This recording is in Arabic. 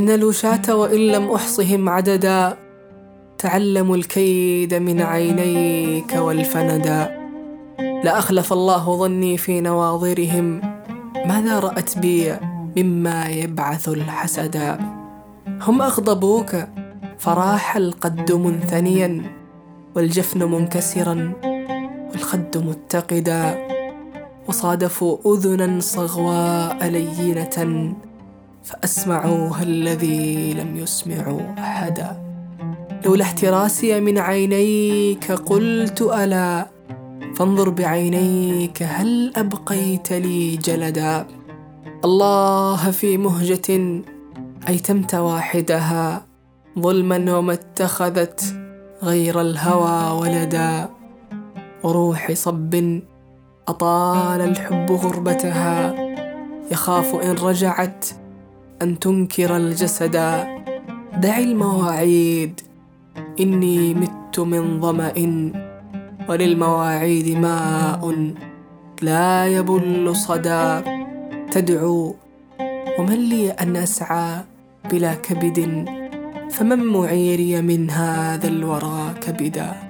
إن الوشاة وإن لم أحصهم عددا تعلموا الكيد من عينيك والفندا لأخلف الله ظني في نواظرهم ماذا رأت بي مما يبعث الحسدا هم أغضبوك فراح القد منثنيا والجفن منكسرا والخد متقدا. وصادفوا أذنا صغواء لينة فأسمعوها الذي لم يسمعوا أحدا. لولا احتراسي من عينيك قلت ألا. فانظر بعينيك هل أبقيت لي جلدا. الله في مهجة أيتمت واحدها. ظلما وما اتخذت غير الهوى ولدا. وروح صب أطال الحب غربتها. يخاف إن رجعت أن تنكر الجسد. دع المواعيد. إني مت من ظمأ. وللمواعيد ماء. لا يبل صدى. تدعو. ومن لي أن أسعى بلا كبد. فمن معيري من هذا الورى كبدا.